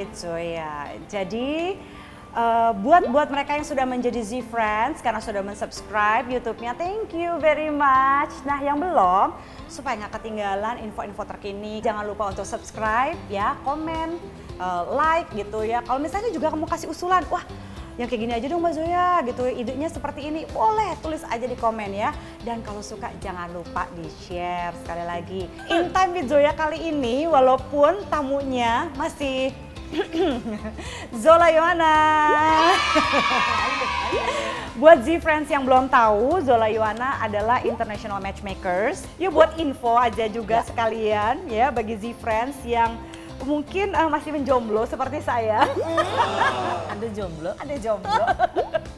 With Zoya. Jadi uh, buat buat mereka yang sudah menjadi Z Friends karena sudah mensubscribe YouTube-nya, thank you very much. Nah yang belum, supaya nggak ketinggalan info-info terkini, jangan lupa untuk subscribe ya, komen, uh, like gitu ya. Kalau misalnya juga kamu kasih usulan, wah yang kayak gini aja dong Mbak Zoya gitu, idenya seperti ini, boleh tulis aja di komen ya. Dan kalau suka jangan lupa di share sekali lagi. In Time with Zoya kali ini walaupun tamunya masih Zola Yohana. buat Z Friends yang belum tahu, Zola Yohana adalah international matchmakers. Yuk buat info aja juga sekalian ya bagi Z Friends yang mungkin uh, masih menjomblo seperti saya. Ada jomblo? Ada jomblo.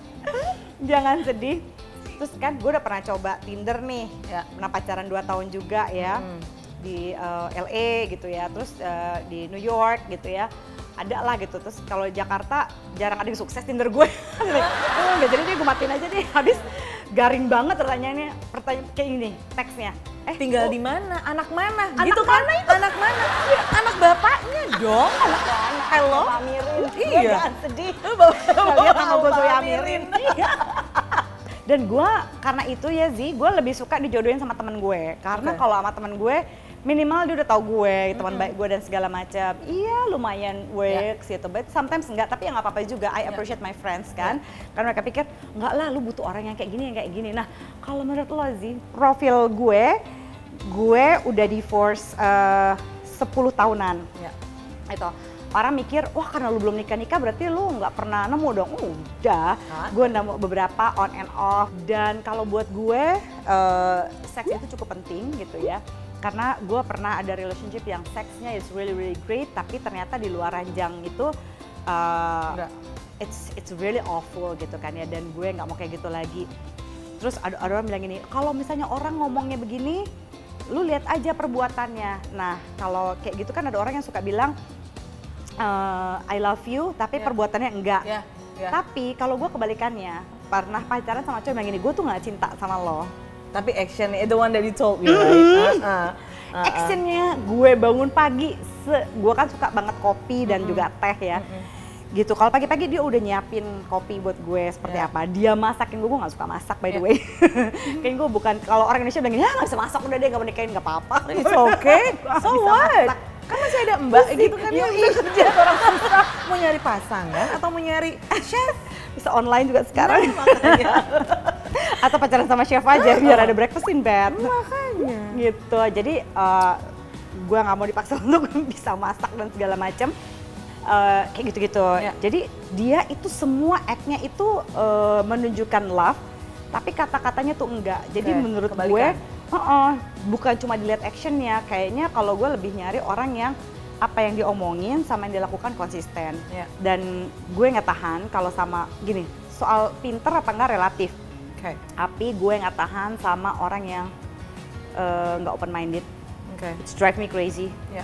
Jangan sedih. Terus kan gue udah pernah coba Tinder nih, Ya. pernah pacaran 2 tahun juga ya Hmm. di uh, LA gitu ya, terus uh, di New York gitu ya. Ada lah gitu, terus kalau Jakarta jarang ada yang sukses Tinder gue. oh, jadi deh gue matiin aja deh, habis garing banget pertanyaannya, pertanyaan kayak gini teksnya. Eh, Tinggal oh, di mana? Anak mana? Anak gitu kan? mana itu? Anak mana? Anak bapaknya dong. anak anak Hello? Bapak Amirin. Iya. Jangan sedih. Kalian nama gue Bapak Zoya Amirin. Amirin. Iya. Dan gue karena itu ya Zi, gue lebih suka dijodohin sama temen gue. Karena Oke. kalau sama temen gue, minimal dia udah tahu gue, teman baik gue dan segala macam. Iya lumayan works gitu, but sometimes enggak. Tapi ya nggak apa-apa juga. I appreciate my friends kan. Karena mereka pikir, enggak lah lu butuh orang yang kayak gini, yang kayak gini. Nah kalau menurut lo Zi, profil gue, gue udah divorce eh, 10 tahunan Ya. itu orang mikir wah karena lu belum nikah nikah berarti lu nggak pernah nemu dong. Udah Ada. gue nemu beberapa on and off. Dan kalau buat gue eh, seks itu cukup penting gitu ya. Karena gue pernah ada relationship yang seksnya is really really great tapi ternyata di luar ranjang itu Enggak. it's it's really awful gitu kan ya. Dan gue nggak mau kayak gitu lagi. Terus ada, ada orang bilang gini kalau misalnya orang ngomongnya begini lu lihat aja perbuatannya. Nah kalau kayak gitu kan ada orang yang suka bilang eh, I love you tapi Ya. perbuatannya enggak Ya. ya. tapi kalau gue kebalikannya pernah pacaran sama cowok yang gini gue tuh nggak cinta sama lo Tapi action the one that you told me, right? Uh, uh, uh, uh. actionnya gue bangun pagi se- gue kan suka banget kopi dan juga teh ya gitu kalau pagi-pagi dia udah nyiapin kopi buat gue seperti Ya. apa dia masakin gue gue nggak suka masak by the Ya. way kayaknya gue bukan kalau orang Indonesia bilang ya nggak bisa masak udah deh nggak mau nikahin nggak apa-apa It's okay. So what? masak. Kan masih ada mbak Pusing. gitu kan Iya, yang iya. kerja orang susah. Mau nyari pasangan atau mau nyari chef? bisa online juga sekarang Nah, atau pacaran sama chef aja biar ada breakfast in bed Makanya. gitu jadi eh, gue nggak mau dipaksa untuk bisa masak dan segala macam Eh, kayak gitu-gitu Ya. jadi dia itu semua act-nya itu eh, menunjukkan love tapi kata-katanya tuh enggak jadi Oke, menurut kebalikan. gue heeh, bukan cuma dilihat actionnya kayaknya kalau gue lebih nyari orang yang apa yang diomongin sama yang dilakukan konsisten Ya. dan gue nggak tahan kalau sama gini soal pinter apa enggak relatif Oke. tapi gue nggak tahan sama orang yang eh, nggak open minded Oke. it's drive me crazy Ya.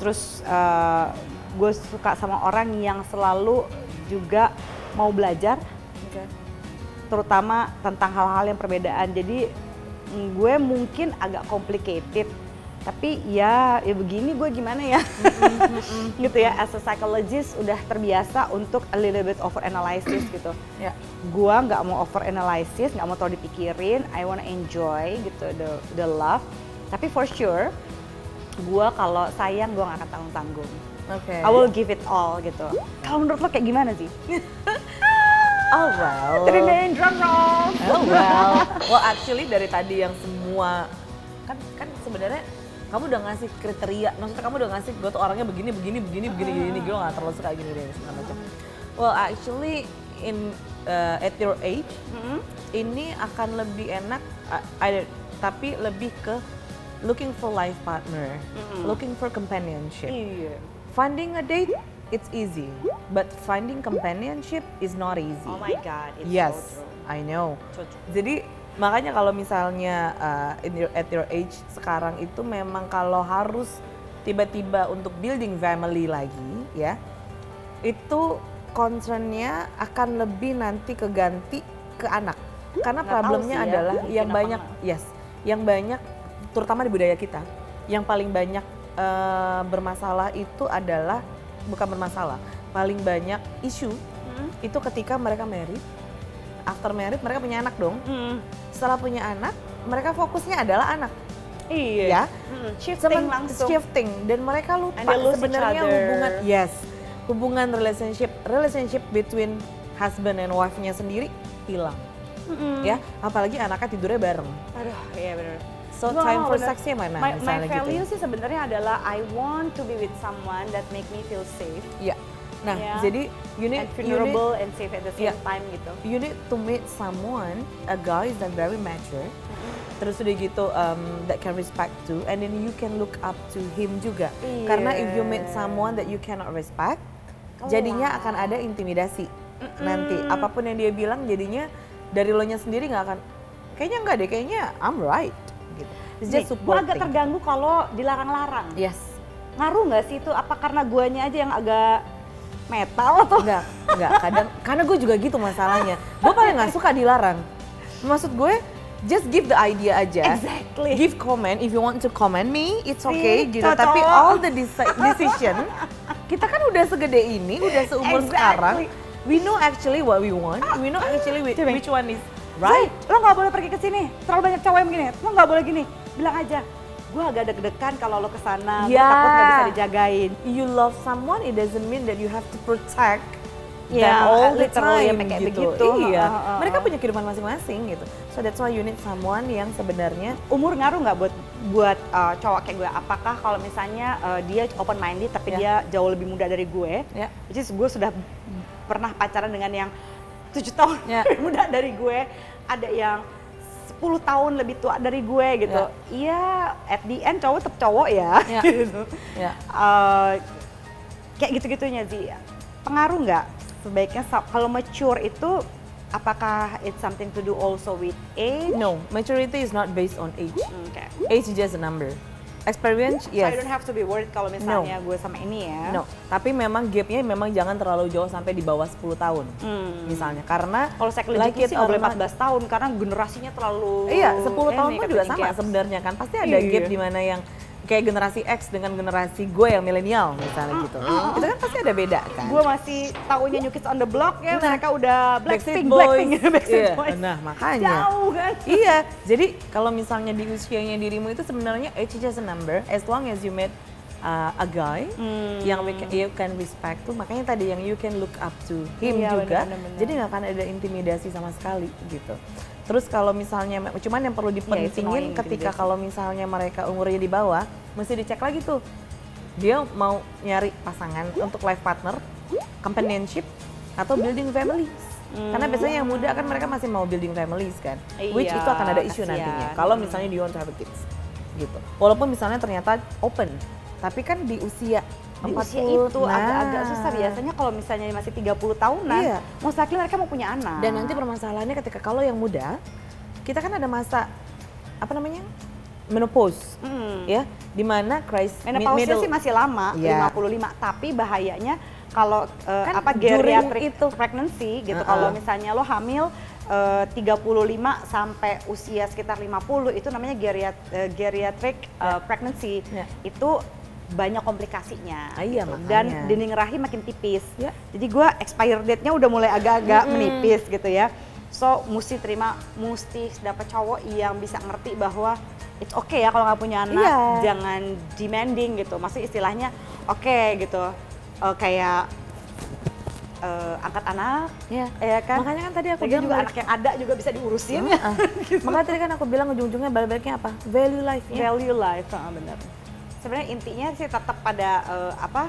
terus eh, gue suka sama orang yang selalu juga mau belajar Oke. terutama tentang hal-hal yang perbedaan jadi gue mungkin agak complicated tapi ya ya begini gue gimana ya? Gitu ya as a psychologist udah terbiasa untuk a little bit over analysis gitu. Ya. gue nggak mau over analysis nggak mau terlalu dipikirin I wanna enjoy gitu the the love. Tapi for sure gue kalau sayang gue nggak akan tanggung tanggung Oke. I will give it all gitu. Kalau menurut lo kayak gimana sih Oh well. Terima drum roll Oh well. Well actually dari tadi yang semua kan kan sebenarnya kamu udah ngasih kriteria, maksudnya kamu udah ngasih gue tuh orangnya begini begini begini begini begini gue gak terlalu suka gini deh segala macam. Well actually in uh, at your age Mm-mm. ini akan lebih enak uh, I- tapi lebih ke looking for life partner, Mm-mm. looking for companionship. iya Finding a date it's easy, but finding companionship is not easy. oh my god it's yes, so true I know. So true. Jadi makanya kalau misalnya uh, in your, at your age sekarang itu memang kalau harus tiba-tiba untuk building family lagi ya itu concernnya akan lebih nanti keganti ke anak karena Nggak problemnya sih ya, adalah mungkin yang banyak nggak. yes yang banyak terutama di budaya kita, yang paling banyak eh, bermasalah itu adalah bukan bermasalah, paling banyak isu Hmm. itu ketika mereka married. After married mereka punya anak dong. Hmm. Setelah punya anak, mereka fokusnya adalah anak. Iya. Ya. Hmm, Shifting Semen- langsung. shifting dan mereka lupa sebenarnya hubungan yes hubungan relationship relationship between husband and wife-nya sendiri hilang Mm-mm. ya apalagi anaknya tidurnya bareng Aduh, iya benar. So Nggak, time for bener. sex-nya mana My, my misalnya gitu value ya. sih sebenarnya adalah I want to be with someone that make me feel safe Iya. nah Ya. jadi you need, and you need and safe at the same Iya. time gitu. you need to meet someone a guy that very mature terus udah gitu um, that can respect too and then you can look up to him juga Iya. karena if you meet someone that you cannot respect jadinya akan ada intimidasi nanti apa pun yang dia bilang jadinya dari lo nya sendiri nggak akan kayaknya nggak deh kayaknya I'm right gitu it's Nih, just gue agak terganggu kalau dilarang-larang. yes Ngaruh nggak sih itu? Apa karena guanya aja yang agak metal atau? Enggak, enggak. Kadang karena gue juga gitu masalahnya. Gue paling nggak suka dilarang. Maksud gue just give the idea aja. Exactly. Give comment if you want to comment me, it's See, okay gitu. cocok. Tapi all the deci- decision kita kan udah segede ini, udah seumur Exactly. sekarang. We know actually what we want. We know actually which one is Right. lo nggak boleh pergi ke sini. Terlalu banyak cowok yang begini. Lo nggak boleh gini. Bilang aja. Gue agak deg-degan kalau lo ke sana. Gue Ya. takut nggak bisa dijagain. You love someone, it doesn't mean that you have to protect Ya, them all the time kayak gitu. begitu. Iya, Ha, ha, ha. mereka punya kehidupan masing-masing gitu. So that's why you need someone yang sebenarnya Umur ngaruh nggak buat buat uh, cowok kayak gue? Apakah kalau misalnya uh, dia open minded tapi Ya. dia jauh lebih muda dari gue? Which is gue sudah pernah pacaran dengan yang tujuh tahun Ya. muda dari gue, ada yang 10 tahun lebih tua dari gue gitu. Iya, at the end cowok tetap cowok ya. Ya. gitu. ya Eh, kayak gitu-gitunya sih. Pengaruh nggak sebaiknya kalau mature itu apakah it's something to do also with age? No, maturity is not based on age. Oke. Age is just a number. Experience, So I yes. don't have to be worried kalau misalnya gue sama ini ya. No, tapi memang gapnya memang jangan terlalu jauh sampai di bawah 10 tahun. Hmm. Misalnya, karena Kalau like it sih nggak boleh or not- 14 tahun karena generasinya terlalu Iya, 10 tahun pun juga sama sebenarnya kan. Pasti ada Iya. gap di mana yang kayak generasi X dengan generasi gue yang milenial misalnya gitu. Itu kan pasti ada beda kan. Gue masih tahunya New Kids on the Block ya, Nah, mereka udah Blackpink. Blackpink, Backstreet Boys. nah, makanya. Jauh kan? iya, jadi kalau misalnya di usianya dirimu itu sebenarnya age just a number as long as you met uh, a guy Hmm. yang we can, you can respect tuh makanya tadi yang you can look up to him Iya, juga benar-benar. jadi nggak akan ada intimidasi sama sekali gitu terus kalau misalnya cuman yang perlu Iya, dipentingin annoying, ketika kalau misalnya mereka umurnya di bawah mesti dicek lagi tuh. Dia mau nyari pasangan untuk life partner companionship atau building families karena biasanya yang muda kan mereka masih mau building families kan which Iya, itu akan ada isu nantinya. Kalau misalnya do you want to have kids gitu. Walaupun misalnya ternyata open tapi kan di usia Di 40, usia itu nah. agak-agak susah biasanya kalau misalnya masih 30 tahunan, Iya. likely mereka mau punya anak. dan nanti permasalahannya ketika kalau yang muda kita kan ada masa apa namanya menopause Hmm. ya di mana crisis Menopause sih masih lama, Iya. 55, tapi bahayanya kalau eh, Kan apa geriatric itu. pregnancy gitu. Uh-uh. Kalau misalnya lo hamil eh, 35 sampai usia sekitar 50 itu namanya geriat, eh, geriatric eh, pregnancy. Ya. Itu banyak komplikasinya. Ah, iya, gitu. makanya. Dan dinding rahim makin tipis. Ya. Jadi gua expire date-nya udah mulai agak-agak menipis gitu ya. So mesti terima, mesti dapat cowok yang bisa ngerti bahwa it's okay ya kalau nggak punya anak, Iya. jangan demanding gitu. Maksudnya istilahnya oke gitu, Eh, kayak eh, angkat anak, ya ya kan? makanya kan tadi aku Lagian bilang juga balik- anak yang ada juga bisa diurusin. Ah, makanya tadi kan aku bilang ujung-ujungnya balik-baliknya apa value life-nya Value life, ah, benar. Sebenarnya intinya sih tetap pada eh, apa?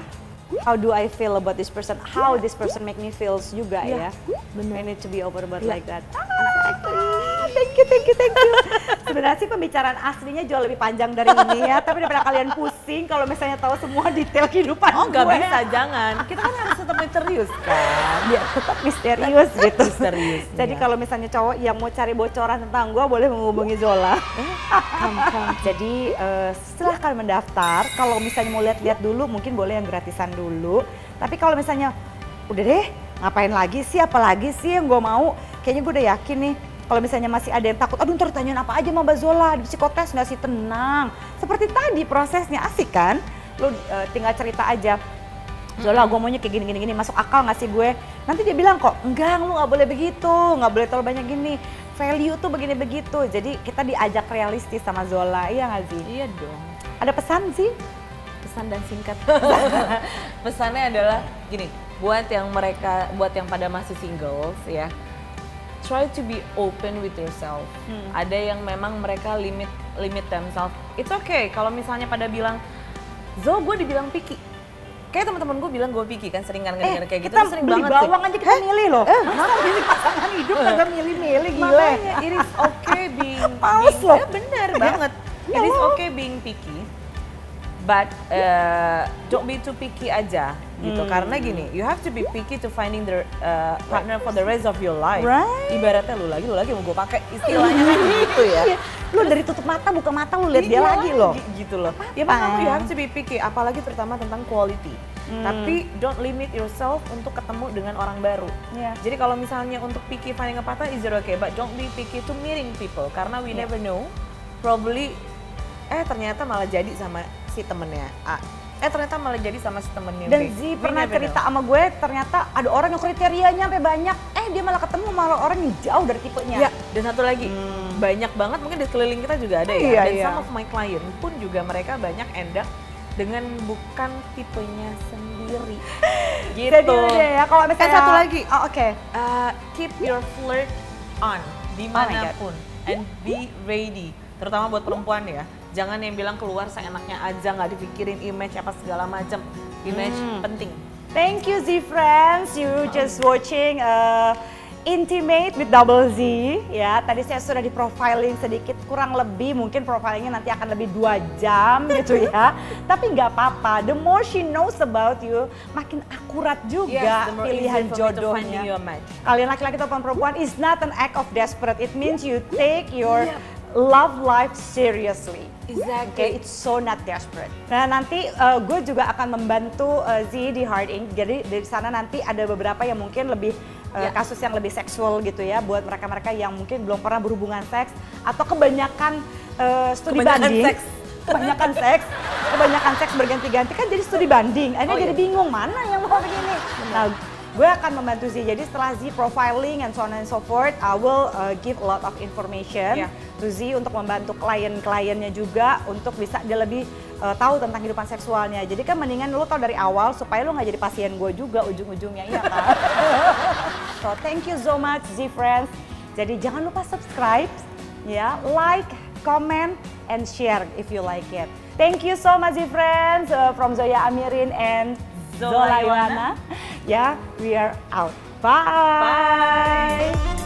How do I feel about this person? How this person make me feels juga ya. benar. I need to be open about Iya. like that. Ah, thank you, thank you, thank you. Sebenarnya sih pembicaraan aslinya jauh lebih panjang dari ini ya. Tapi daripada kalian pusing kalau misalnya tahu semua detail kehidupan oh nggak bisa jangan kita kan harus misterius kan Biar tetap misterius gitu. Misterius, Jadi iya. kalau misalnya cowok yang mau cari bocoran tentang gue boleh menghubungi Zola. Jadi eh, silahkan mendaftar. Kalau misalnya mau lihat-lihat dulu, mungkin boleh yang gratisan dulu. Tapi kalau misalnya udah deh, ngapain lagi sih? Apalagi sih yang gue mau? Kayaknya gue udah yakin nih Kalau misalnya masih ada yang takut, aduh ntar ditanyain apa aja sama Mbak Zola, di psikotes nggak sih? Tenang. Seperti tadi prosesnya asik kan? Lu eh, tinggal cerita aja. Zola, gue maunya kayak gini, gini, gini, masuk akal nggak sih gue? Nanti dia bilang kok, enggak, lu nggak boleh begitu, nggak boleh terlalu banyak gini. Value tuh begini begitu. Jadi kita diajak realistis sama Zola, iya nggak sih? Iya dong. Ada pesan sih? pesan dan singkat. Pesannya adalah gini, buat yang mereka, buat yang pada masih singles ya, try to be open with yourself. Hmm. Ada yang memang mereka limit limit themselves. It's okay kalau misalnya pada bilang, Zo gue dibilang picky. Kayak teman-teman gue bilang gue picky kan sering kan Eh, kayak gitu kita sering beli banget sih. bawang aja kita milih loh. Masa milih pasangan hidup kagak milih-milih gila. Makanya it is okay being, being loh. Eh, bener Ya. banget. Ya It is okay being picky, but uh, don't be too picky aja gitu. Hmm. Karena gini, you have to be picky to finding the uh, partner for the rest of your life. Right. Ibaratnya lu lagi, lu lagi mau gue pakai istilahnya kan gitu ya. Lu dari tutup mata buka mata lu lihat dia Iya, lagi loh. gi- Gitu loh. Ya makanya you have to be picky, apalagi terutama tentang quality. Hmm. Tapi don't limit yourself untuk ketemu dengan orang baru. Iya. Jadi kalau misalnya untuk picky finding a partner is it okay, but don't be picky to meeting people karena we Iya. never know. Probably eh ternyata malah jadi sama si temennya A. Eh ternyata malah jadi sama si temennya. Dan Zi pernah cerita know. sama gue ternyata ada orang yang kriterianya sampai banyak. Eh dia malah ketemu malah orang yang jauh dari tipenya. Ya, dan satu lagi, banyak banget mungkin di sekeliling kita juga ada ya. Iya, dan iya. some of my client pun juga mereka banyak end up dengan bukan tipenya sendiri. gitu. Jadi udah ya kalau misalnya Eh, satu lagi. Oh, oke. Uh, keep your flirt on Oh di mana pun and be ready terutama buat perempuan ya jangan yang bilang keluar seenaknya aja nggak dipikirin image apa segala macam image Hmm. penting Thank you Z friends, you just watching uh, Intimate with Double Z ya. Tadi saya sudah di profiling sedikit, kurang lebih mungkin profilingnya nanti akan lebih dua jam gitu ya. Tapi nggak apa-apa, the more she knows about you, makin akurat juga Yes, pilihan jodohnya. Kalian laki-laki ataupun perempuan is not an act of desperate. It means you take your love life seriously. Exactly. it's so not desperate. Nah nanti uh, gue juga akan membantu uh, Z di Hard Ink. Jadi dari sana nanti ada beberapa yang mungkin lebih uh, Ya. kasus yang lebih seksual gitu ya, buat mereka-mereka yang mungkin belum pernah berhubungan seks atau kebanyakan uh, studi Kebanyakan banding. seks. Kebanyakan seks, kebanyakan seks berganti-ganti kan jadi studi banding. Akhirnya Oh, jadi iya. bingung mana yang mau begini. Nah, gue akan membantu Z. Jadi setelah Z profiling and so on and so forth, I will uh, give a lot of information Iya. to Z untuk membantu klien-kliennya juga untuk bisa dia lebih uh, tahu tentang kehidupan seksualnya. Jadi kan mendingan lu tahu dari awal supaya lu nggak jadi pasien gue juga ujung-ujungnya iya kan. so thank you so much Z friends. Jadi jangan lupa subscribe, ya, like, comment, and share if you like it. Thank you so much friends uh, from Zoya Amirin and Zola Zola. Yeah, we are out. Bye. Bye.